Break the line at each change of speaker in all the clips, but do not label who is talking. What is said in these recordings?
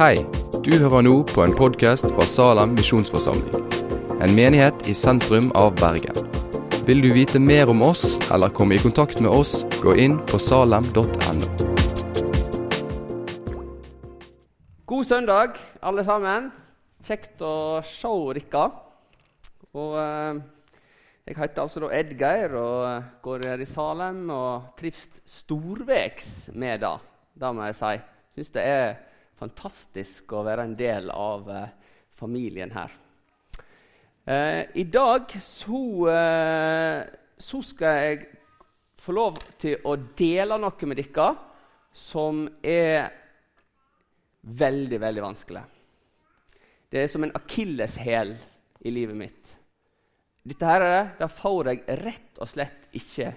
Hei, du hører nå på en podkast fra Salem misjonsforsamling. En menighet i sentrum av Bergen. Vil du vite mer om oss eller komme i kontakt med oss, gå inn på salem.no.
God søndag, alle sammen. Kjekt å se dere. Og eh, Jeg heter altså da Edgeir og eh, går her i Salem og trives storveks med det. Det må jeg si. Syns det er fantastisk å være en del av eh, familien her. Eh, I dag så, eh, så, skal jeg få lov til å dele noe med dere som er veldig, veldig vanskelig. Det er som en akilleshæl i livet mitt. Dette her, det får jeg rett og slett ikke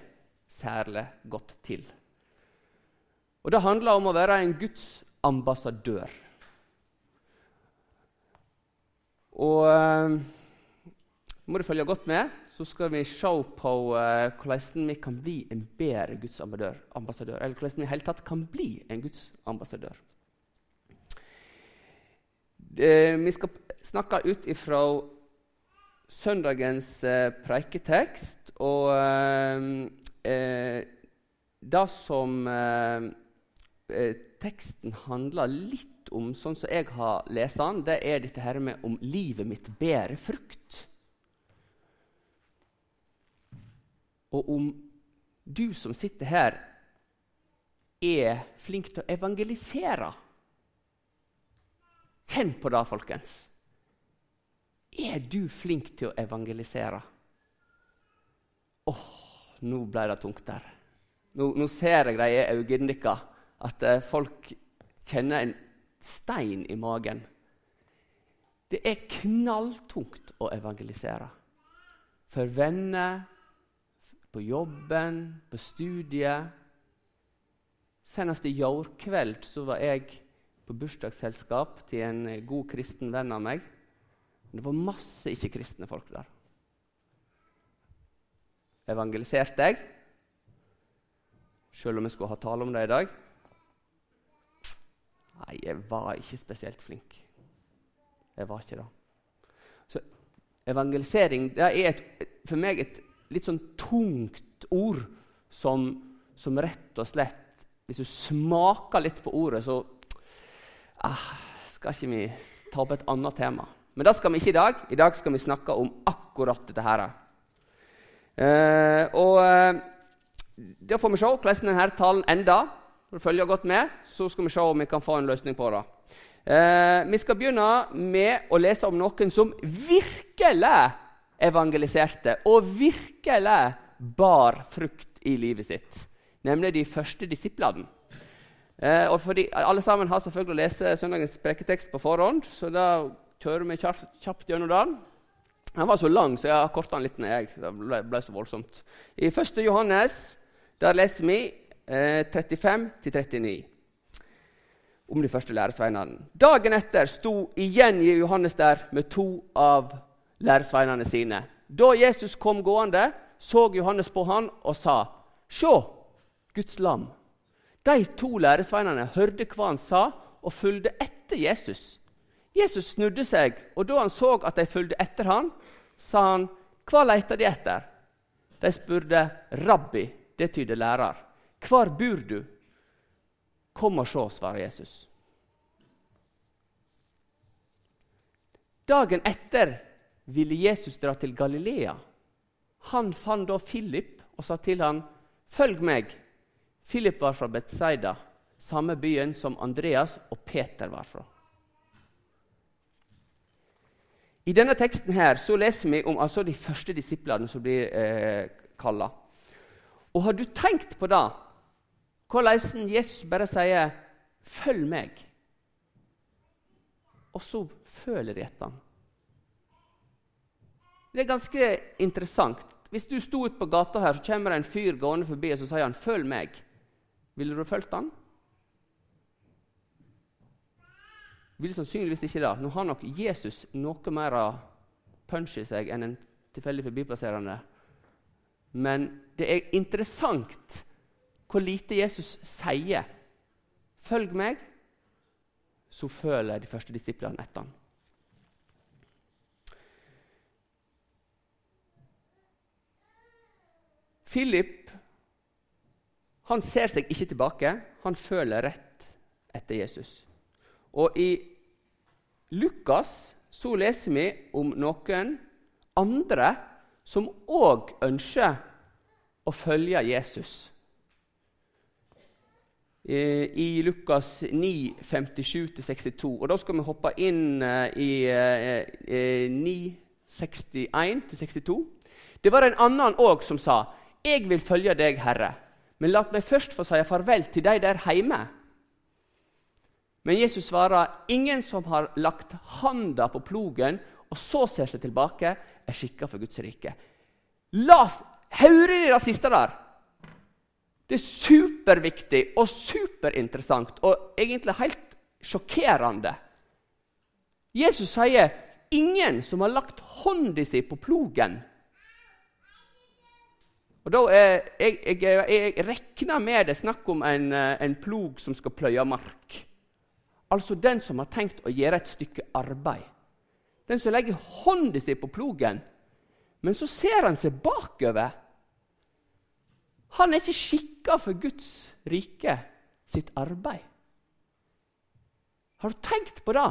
særlig godt til. Og Det handler om å være en Guds ambassadør. Og eh, må du følge godt med, så skal vi se på eh, hvordan vi kan bli en bedre Guds ambassadør. Eller hvordan vi i hele tatt kan bli en Guds ambassadør. Uh, vi skal snakke ut ifra søndagens preiketekst. Og det som teksten handler litt om, sånn som jeg har lest den, det er dette her med om livet mitt bærer frukt. Og om du som sitter her, er flink til å evangelisere. Kjenn på det, folkens. Er du flink til å evangelisere? Åh, nå ble det tungt der. Nå, nå ser jeg det i øynene deres at eh, folk kjenner en stein i magen. Det er knalltungt å evangelisere. For venner, på jobben, på studiet. Senest i går kveld så var jeg på bursdagsselskap til en god kristen venn av meg. Det var masse ikke-kristne folk der. Evangeliserte jeg, selv om jeg skulle ha tale om det i dag? Nei, jeg var ikke spesielt flink. Jeg var ikke det. Så evangelisering det er et, for meg et litt sånn tungt ord som, som, rett og slett Hvis du smaker litt på ordet, så ah, skal ikke vi ta opp et annet tema. Men det skal vi ikke i dag. I dag skal vi snakke om akkurat dette her. Eh, og eh, Da får vi se hvordan denne talen ender. For å følge godt med, så skal vi se om vi kan få en løsning på det. Eh, vi skal begynne med å lese om noen som virkelig evangeliserte og virkelig bar frukt i livet sitt, nemlig de første disiplene. Eh, og fordi Alle sammen har selvfølgelig lest søndagens preketekst på forhånd, så da kjører vi kjapt, kjapt gjennom den. Den var så lang, så jeg har korta den litt ned. Det ble, ble så voldsomt. I 1. Johannes der leser vi 35-39 eh, om de første læresveinene. Dagen etter sto igjen Johannes der med to av læresveinene sine. Da Jesus kom gående, så Johannes på han og sa, 'Se, Guds lam.' De to læresveinene hørte hva han sa, og fulgte etter Jesus. Jesus snudde seg, og da han så at de fulgte etter han, sa han, 'Hva leter de etter?' De spurte 'Rabbi', det tyder lærer. 'Hvor bor du?' 'Kom og se', svarer Jesus. Dagen etter ville Jesus dra til Galilea. Han fant da Philip og sa til han, 'Følg meg.' Philip var fra Betzaida, samme byen som Andreas og Peter var fra. I denne teksten her så leser vi om altså, de første disiplene som blir eh, kalla. Og har du tenkt på det hvordan Jesus bare sier 'følg meg', og så føler de etter ham. Det er ganske interessant. Hvis du sto ute på gata her, så kommer det en fyr gående forbi og så sier han, 'Følg meg'. Ville du fulgt han? Ville sannsynligvis ikke det. Nå har nok Jesus noe mer punch i seg enn en tilfeldig forbipasserende. Men det er interessant hvor lite Jesus sier 'følg meg', så føler de første disiplene etter ham. Philip han ser seg ikke tilbake, han føler rett etter Jesus. Og i Lukas så leser vi om noen andre som òg ønsker å følge Jesus. I Lukas 9, 57-62. Og Da skal vi hoppe inn eh, i 9, eh, 61-62. Det var en annen òg som sa, 'Jeg vil følge deg, Herre', men la meg først få si farvel til de der hjemme. Men Jesus svarer, 'Ingen som har lagt handa på plogen og så ser seg tilbake, er skikka for Guds rike.' La oss høre det siste der. Det er superviktig og superinteressant og egentlig helt sjokkerende. Jesus sier, 'Ingen som har lagt hånda si på plogen' Og da er, jeg, jeg, jeg, regner med det snakk om en, eh, en, plog som skal pløye mark. Altså den som har tenkt å gjøre et stykke arbeid. Den som legger hånda si på plogen, men så ser han seg bakover. Han er ikke skikka for Guds rike sitt arbeid. Har du tenkt på det?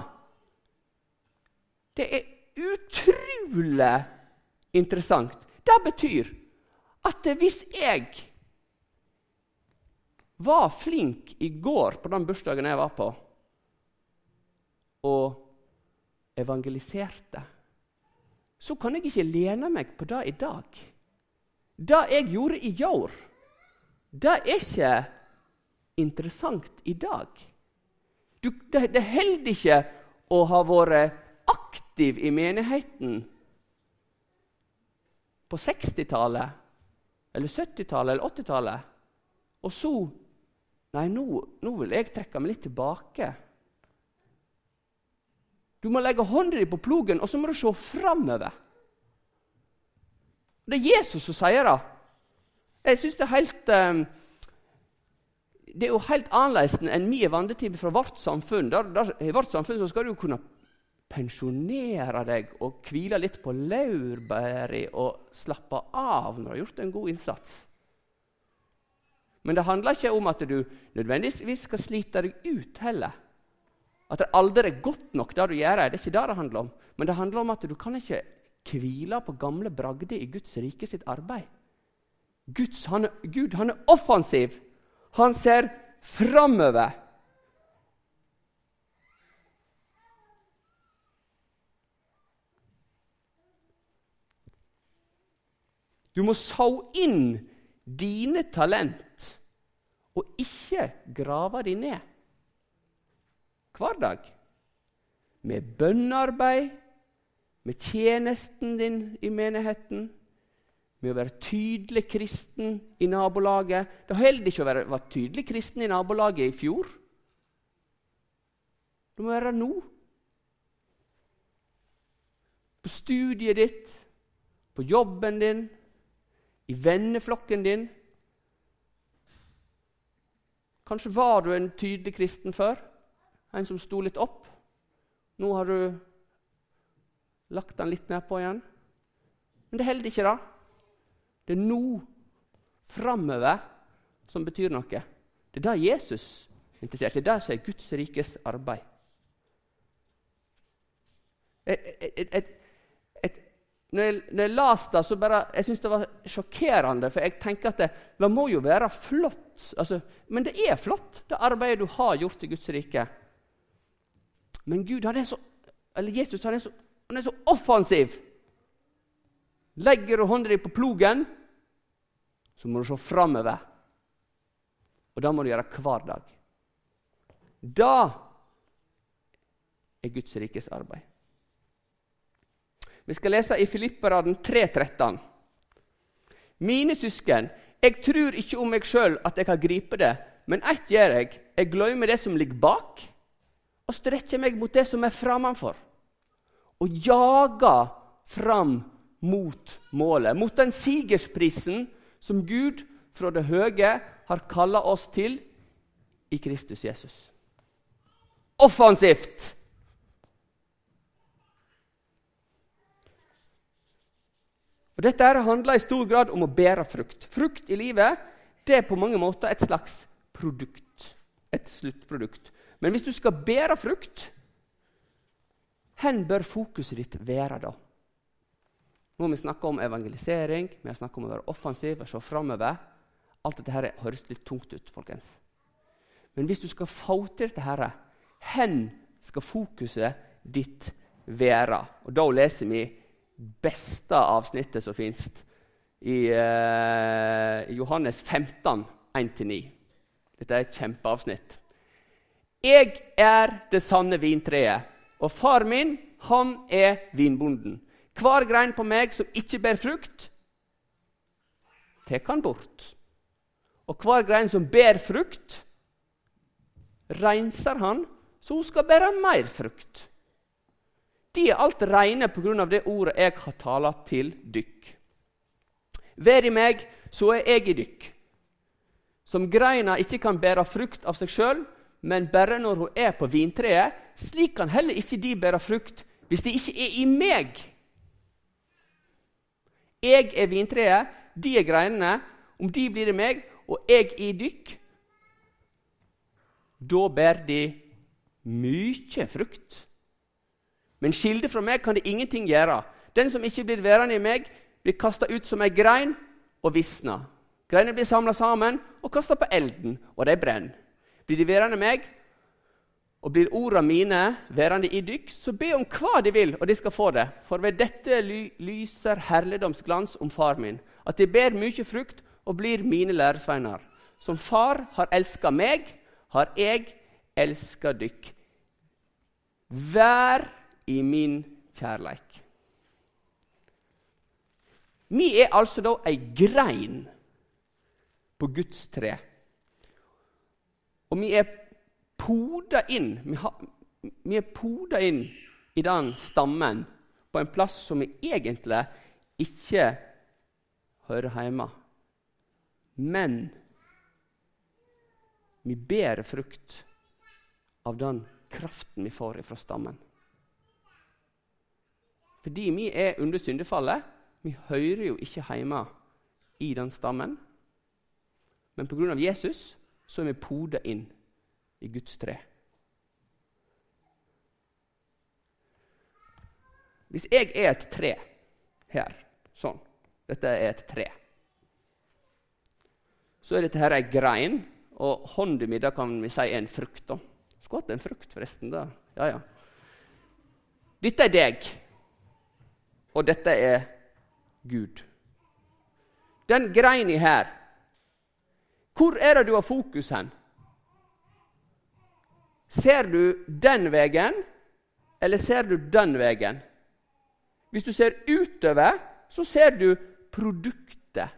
Det er utrolig interessant. Det betyr at hvis jeg var flink i går på den bursdagen jeg var på, og evangeliserte, så kan jeg ikke lene meg på det i dag. Det jeg gjorde i går, det er ikke interessant i dag. Du, det, det holder ikke å ha vært aktiv i menigheten på 60-tallet eller 70-tallet eller 80-tallet. Og så Nei, nå, nå, vil jeg trekke meg litt tilbake. Du må legge hånda di på plogen, og så må du se framover. Det er Jesus som sier det. Jeg synes Det er helt um, det er jo helt annerledes enn min vandretime fra vårt samfunn. Der, der, I vårt samfunn skal du kunne pensjonere deg og hvile litt på laurbæra og slappe av når du har gjort en god innsats. Men det handler ikke om at du nødvendigvis skal slite deg ut heller. At det aldri er godt nok, det du gjør. Det er ikke det det handler om. Men det handler om at du kan ikke hvile på gamle bragder i Guds rike sitt arbeid. Guds, han Gud han er offensiv. Han ser framover. Du må så inn dine talent og ikke grave de ned. Hver dag. Med bønnearbeid, med tjenesten din i menigheten, med å være tydelig kristen i nabolaget. Det holder ikke å være, være tydelig kristen i nabolaget i fjor. Du må være nå. På studiet ditt, på jobben din, i venneflokken din. Kanskje var du en tydelig kristen før, en som sto litt opp. Nå har du lagt den litt nedpå igjen. Men det holder ikke, da. Det er nå, framover, som betyr noe. Det er det Jesus er interessert i. Det er det som er Guds rikes arbeid. Et, et, et, når jeg, når jeg las det, så bare, jeg synes det var sjokkerende. For jeg tenker at det, det må jo være flott. Altså, men det er flott, det arbeidet du har gjort i Guds rike. Men Gud han er så, eller Jesus han er så, han er så offensiv. Legger du hånda di på plogen, så må du se framover. Og det må du gjøre hver dag. Da er Guds rikes arbeid. Vi skal lese i Filipperaden 3,13. Mine søsken, jeg tror ikke om meg sjøl at jeg kan gripe det, men ett gjør jeg. Jeg glemmer det som ligger bak, og strekker meg mot det som er framfor. Og jager fram mot målet, mot den sigersprisen som Gud fra det høye har kalla oss til i Kristus Jesus. offensivt. Og Dette handler i stor grad om å bære frukt. Frukt i livet det er på mange måter et slags produkt. Et sluttprodukt. Men hvis du skal bære frukt, hvor bør fokuset ditt være da? Nå har vi snakka om evangelisering, vi har snakka om å være offensiv og se framover. Alt dette her høres litt tungt ut, folkens. Men hvis du skal få til dette, her, hen skal fokuset ditt være? Og Da leser vi beste avsnittet som fins i eh, Johannes 15, 1-9. Dette er et kjempeavsnitt. Jeg er det sanne vintreet, og far min, han er vinbonden. Hver grein på meg som ikke ber frukt, tar han bort. Og hver grein som ber frukt, renser han, så hun skal bære mer frukt. De er alt reine pga. det ordet jeg har talt til dykk. Vær i meg, så er jeg i dykk. Som greina ikke kan bære frukt av seg sjøl, men bare når hun er på vintreet, slik kan heller ikke de bære frukt hvis de ikke er i meg. Jeg er vintreet, de er greinene. Om de blir i meg, og jeg i dykk, da bærer de mye frukt. Men skilde fra meg kan det ingenting gjøre. Den som ikke blir værende i meg, blir kasta ut som ei grein og visner. Greinene blir samla sammen og kasta på elden, og de brenner. Blir de værende i meg, og blir orda mine værende i dykk, så be om hva de vil, og de skal få det. For ved dette ly lyser herligdomsglans om far min, at de ber mye frukt og blir mine læresveiner. Som far har elska meg, har jeg elska dykk. Vær i min kjærleik. Vi er altså da ei grein på Guds tre. Og vi er poda inn vi, har, vi er poda inn i den stammen på en plass som vi egentlig ikke hører hjemme. Men vi bærer frukt av den kraften vi får fra stammen. Fordi vi er under syndefallet. Vi hører jo ikke hjemme i den stammen. Men pga. Jesus så er vi poda inn i Guds tre. Hvis jeg er et tre her, sånn Dette er et tre. Så er dette her ei grein, og hånda mi kan vi si er en frukt. da. Skulle hatt en frukt, forresten. da. Ja, ja. Dette er deg og dette er Gud. Den greina her, hvor er det du har fokus hen? Ser du den veien, eller ser du den veien? Hvis du ser utover, så ser du produktet,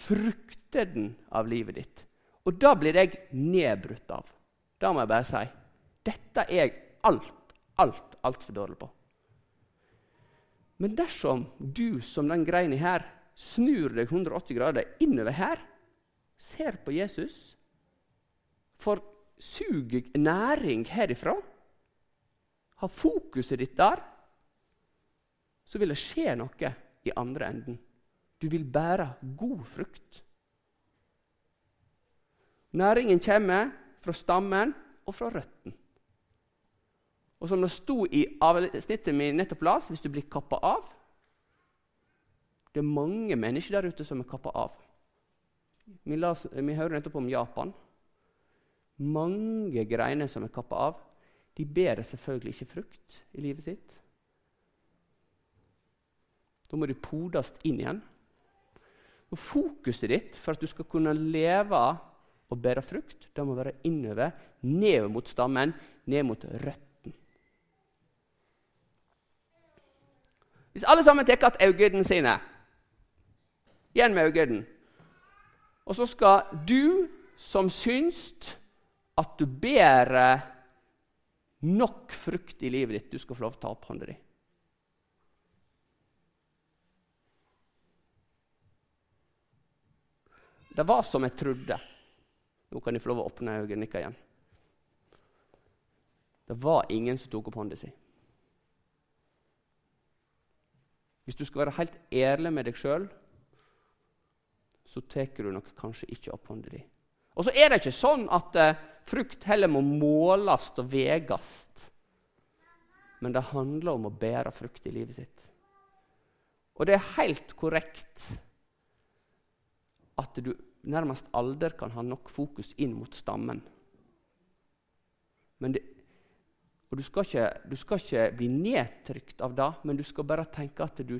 frukten av livet ditt. Og da blir jeg nedbrutt av. Da må jeg bare si dette er jeg alt, alt, altfor dårlig på. Men dersom du som den greina her snur deg 180 grader innover her, ser på Jesus, får suger næring herifra, har fokuset ditt der, så vil det skje noe i andre enden. Du vil bære god frukt. Næringen kommer fra stammen og fra røttene. Og som det sto i avsnittet vi nettopp las, hvis du blir kappa av Det er mange mennesker der ute som er kappa av. Vi, las, vi hører nettopp om Japan. Mange greiner som er kappa av. De bærer selvfølgelig ikke frukt i livet sitt. Da må du podes inn igjen. Og Fokuset ditt for at du skal kunne leve og bære frukt, det må være innover, ned mot stammen, ned mot røtten. Hvis alle sammen tar igjen øynene sine Igjen med øynene. Og så skal du som syns at du bærer nok frukt i livet ditt, du skal få lov til å ta opp hånda di. Det var som jeg trodde. Nå kan de få lov å åpne øynene igjen. Det var ingen som tok opp hånda si. Hvis du skal være helt ærlig med deg sjøl, så tar du nok kanskje ikke opp hånda di. Og så er det ikke sånn at eh, frukt heller må måles og veies. Men det handler om å bære frukt i livet sitt. Og det er helt korrekt at du nærmest aldri kan ha nok fokus inn mot stammen. Det, og du skal, ikke, du skal, ikke, bli nedtrykt av det, men du skal bare tenke at du,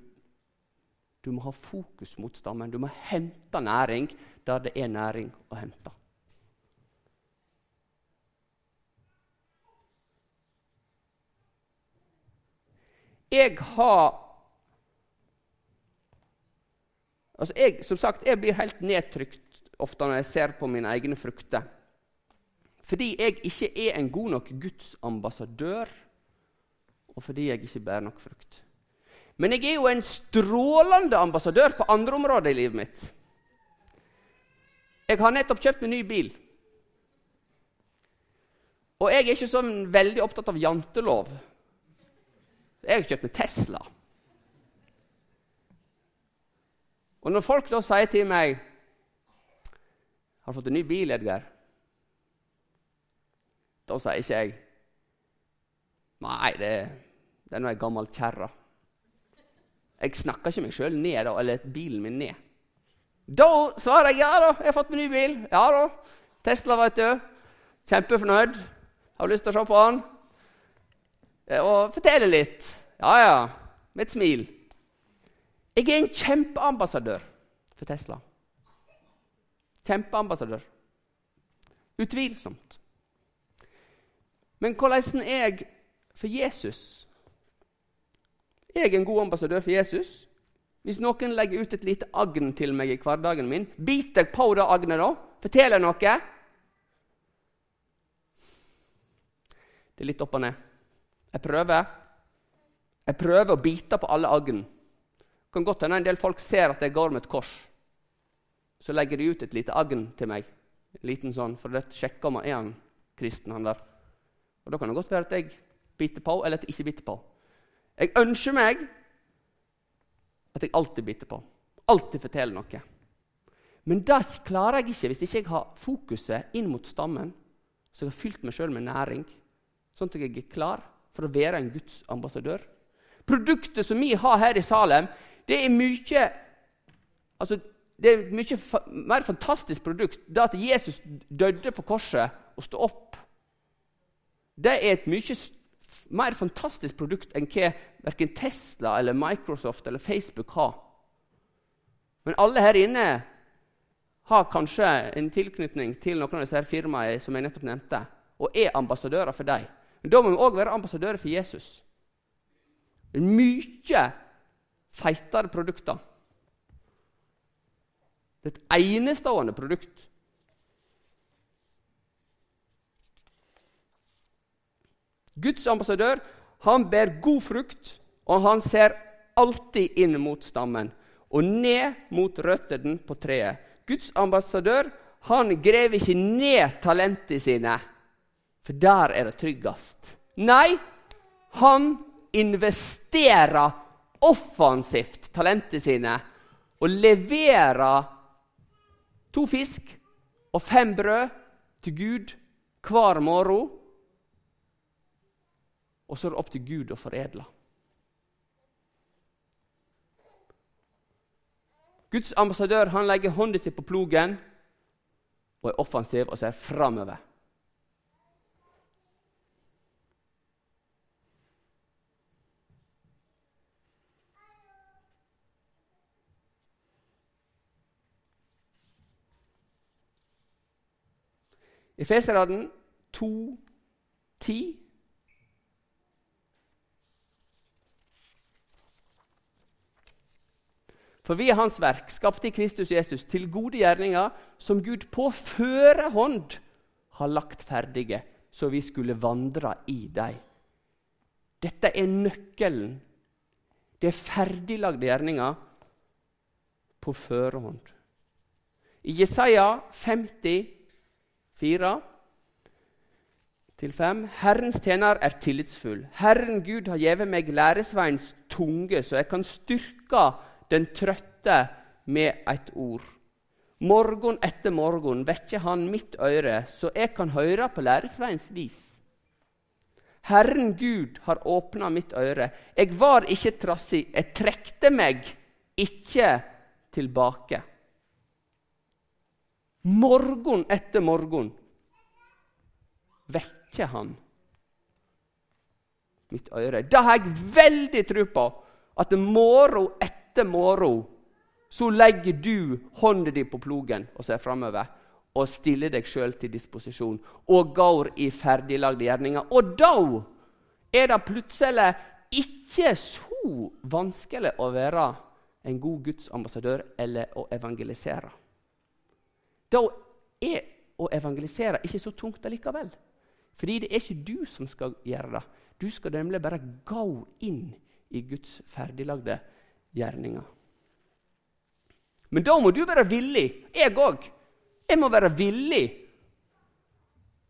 du må ha fokus mot stammen. Du må hente næring der det er næring å hente. Jeg har Altså jeg, som sagt, jeg blir helt nedtrykt ofte når jeg ser på mine egne frukter. Fordi jeg ikke er en god nok Guds ambassadør, og fordi jeg ikke bærer nok frukt. Men jeg er jo en strålende ambassadør på andre områder i livet mitt. Jeg har nettopp kjøpt meg ny bil. Og jeg er ikke sånn veldig opptatt av jantelov. Jeg har kjøpt meg Tesla. Og når folk da sier til meg 'Har du fått en ny bil, Edgar?' Da sier ikke jeg 'Nei, det, det er nå ei gammel kjerre'. Jeg snakker ikke meg sjøl ned, da, eller bilen min ned. Da svarer jeg 'Ja da, jeg har fått meg ny bil'. Ja da. Tesla, vet du. Kjempefornøyd. Har lyst til å se på den. Og fortelle litt. Ja, ja. Med et smil. Jeg er en kjempeambassadør for Tesla. Kjempeambassadør. Utvilsomt. Men hvordan er jeg for Jesus? Er jeg en god ambassadør for Jesus? Hvis noen legger ut et lite agn til meg i hverdagen min, biter jeg på det agnet da? Forteller noe? Det er litt opp og ned. Jeg prøver. Jeg prøver å bite på alle agn. Det kan godt hende en del folk ser at jeg går med et kors. Så legger de ut et lite agn til meg, en liten sånn, for det sjekker om er han kristen. han der. Og Da kan det godt være at jeg biter på, eller at jeg ikke biter på. Jeg ønsker meg at jeg alltid biter på. Alltid forteller noe. Men det klarer jeg ikke hvis ikke jeg har fokuset inn mot stammen, så jeg har fylt meg sjøl med næring, sånn at jeg er klar for å være en Guds ambassadør. Produktet som vi har her i Salem, det er mye altså, det er mye mer fantastisk produkt. Det at Jesus døde på korset og sto opp, det er et mye mer fantastisk produkt enn hva verken Tesla eller Microsoft eller Facebook har. Men alle her inne har kanskje en tilknytning til noen av disse firmaene som jeg nettopp nevnte, og er ambassadører for dem. Men da må vi òg være ambassadører for Jesus. Mye feitere produkter. Det er et enestående produkt. Guds ambassadør han ber god frukt, og han ser alltid inn mot stammen og ned mot røttene på treet. Guds ambassadør han grever ikke ned talentene sine, for der er det tryggest. Nei, han investerer offensivt talentene sine og leverer to fisk og fem brød til Gud hver morgen. Og så er det opp til Gud å foredle. Guds ambassadør han legger hånda si på plogen og er offensiv og ser framover. Efeserne 2, 10. For vi er Hans verk, skapte i Kristus Jesus, til gode gjerninger, som Gud på førehånd har lagt ferdige, så vi skulle vandre i dem. Dette er nøkkelen. Det er ferdiglagde gjerninger på førehånd. I Jesaja 50 4. til fem. Herrens tjener er tillitsfull. Herren Gud har gjeve meg læresveins tunge, så jeg kan styrke den trøtte med et ord. Morgen etter morgen vekker han mitt øre, så jeg kan høre på læresveins vis. Herren Gud har åpna mitt øre. Jeg var ikke trassig, jeg trekte meg ikke tilbake. Morgen etter morgen vekker han mitt øre. Det har jeg veldig tro på. At morgen etter morgen så legger du hånda di på plogen og ser framover og stiller deg sjøl til disposisjon og går i ferdiglagde gjerninger. Og da er det plutselig ikke så vanskelig å være en god Guds ambassadør eller å evangelisere. Da er å evangelisere ikke så tungt allikevel. Fordi det er ikke du som skal gjøre det. Du skal nemlig bare gå inn i Guds ferdiglagde gjerninger. Men da må du være villig. Jeg òg. Jeg må være villig.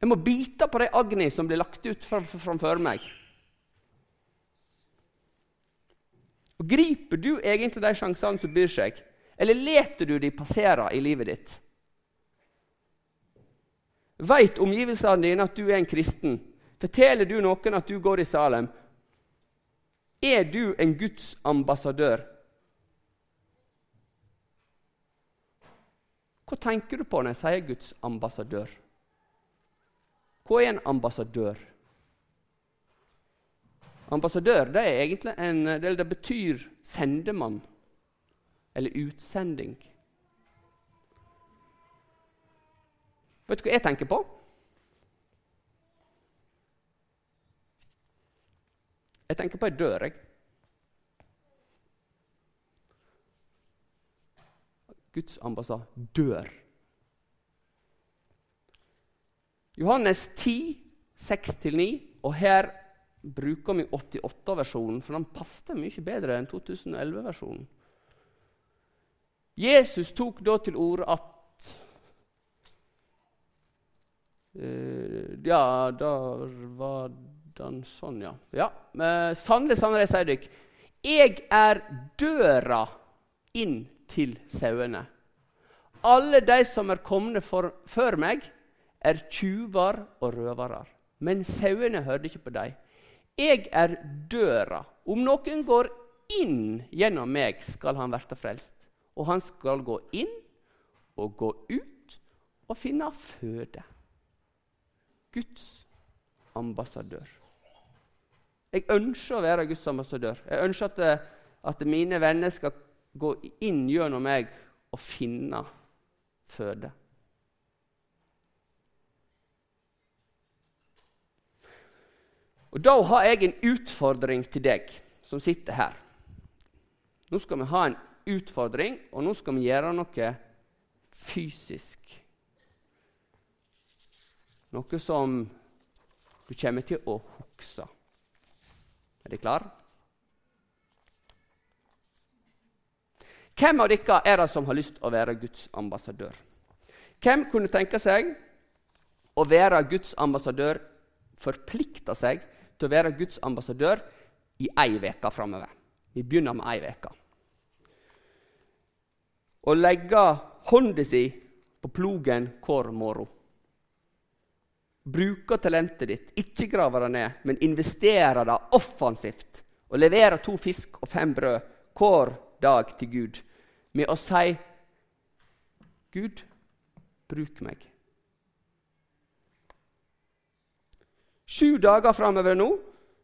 Jeg må bite på de agni som blir lagt ut framfor meg. Og Griper du egentlig de sjansene som byr seg, eller leter du de passere i livet ditt? Veit omgivelsene dine at du er en kristen? Forteller du noen at du går i Salem? Er du en Guds ambassadør? Hva tenker du på når jeg sier Guds ambassadør? Hva er en ambassadør? Ambassadør det en, det betyr sendemann eller utsending. Vet du hva jeg tenker på? Jeg tenker på ei dør, jeg. Guds ambassadør. Johannes 10, 6-9, og her bruker vi 88-versjonen, for den passer mye bedre enn 2011-versjonen. Jesus tok da til orde at Uh, ja, der var den sånn, ja. ja. Uh, sannelig, sannelig, sier dere, jeg er døra inn til sauene. Alle de som er komne for, før meg, er tjuver og røvere. Men sauene hørte ikke på dem. Jeg er døra. Om noen går inn gjennom meg, skal han verte frelst. Og han skal gå inn og gå ut og finne føde. Guds ambassadør. Jeg ønsker å være Guds ambassadør. Jeg ønsker at, at mine venner skal gå inn gjennom meg og finne føde. Og Da har jeg en utfordring til deg som sitter her. Nå skal vi ha en utfordring, og nå skal vi gjøre noe fysisk. Noe som du kommer til å huske. Er dere klare? Hvem av dere er det som har lyst til å være Guds ambassadør? Hvem kunne tenke seg å være Guds ambassadør, forplikte seg til å være Guds ambassadør i ei uke framover? Vi begynner med ei uke. Å legge hånda si på plogen hver morgen. Bruke talentet ditt, ikke graver det ned, men investerer det offensivt. Og leverer to fisk og fem brød hver dag til Gud med å si Gud, bruk meg. Sju dager framover nå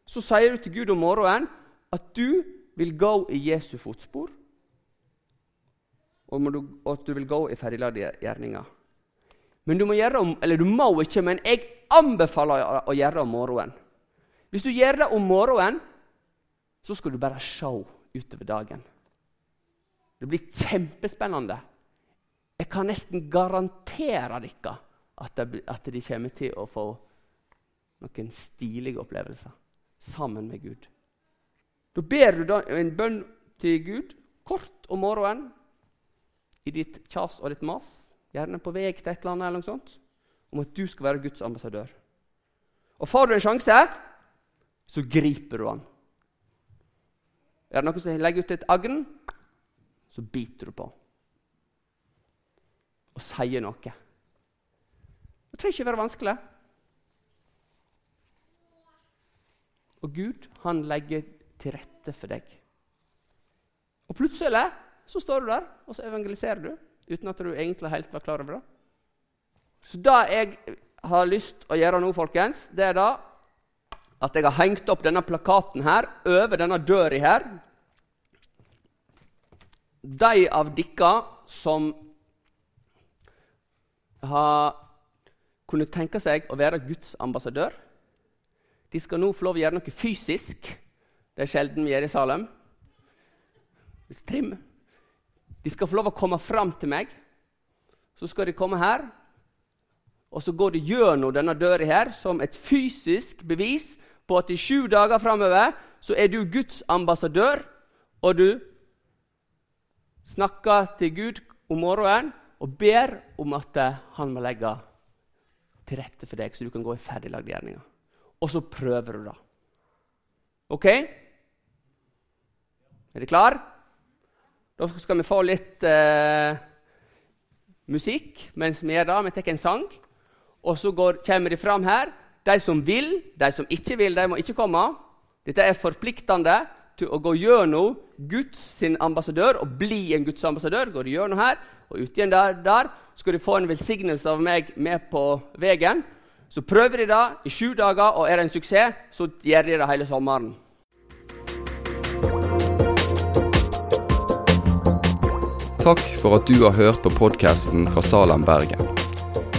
så sier du til Gud om morgenen at du vil gå i Jesu fotspor, og at du vil gå i ferdiglagde gjerninger. Men du må gjøre eller du må ikke, men jeg anbefaler å gjøre det om morgenen. Hvis du gjør det om morgenen, så skal du bare se utover dagen. Det blir kjempespennende. Jeg kan nesten garantere dere at, de kommer til å få noen stilige opplevelser sammen med Gud. Da ber du en bønn til Gud kort om morgenen i ditt kjas og ditt mas gjerne på vei til et eller annet, eller noe sånt, om at du skal være Guds ambassadør. Og får du en sjanse, så griper du han. Er det noen som legger ut et agn, så biter du på. Og sier noe. Det trenger ikke være vanskelig. Og Gud, han legger til rette for deg. Og plutselig så står du der, og så evangeliserer du uten at du egentlig helt var klar over det. Så det jeg har lyst å gjøre nå, folkens, det er da at jeg har hengt opp denne plakaten her over denne døra her. De av dere som har kunnet tenke seg å være Guds ambassadør, de skal nå få lov å gjøre noe fysisk. Det er sjelden vi gjør i Salem. Trim. De skal få lov å komme fram til meg. Så skal de komme her, og så går de gjennom denne døra her som et fysisk bevis på at i sju dager framover så er du Guds ambassadør, og du snakker til Gud om morgenen og ber om at han må legge til rette for deg, så du kan gå i ferdiglagde gjerninger. Og så prøver du, da. OK? Er dere klar? Da skal vi få litt eh, musikk mens vi gjør det. Vi tar en sang, og så går, kommer de fram her. De som vil, de som ikke vil, de må ikke komme. Dette er forpliktende til å gå gjennom Guds sin ambassadør og bli en Guds ambassadør. Går de gjennom her og ut igjen der, der, skal de få en velsignelse av meg med på veien. Så prøver de det i sju dager, og er det en suksess, så gjør de det hele sommeren.
Takk for at du har hørt på podkasten fra Salem, Bergen.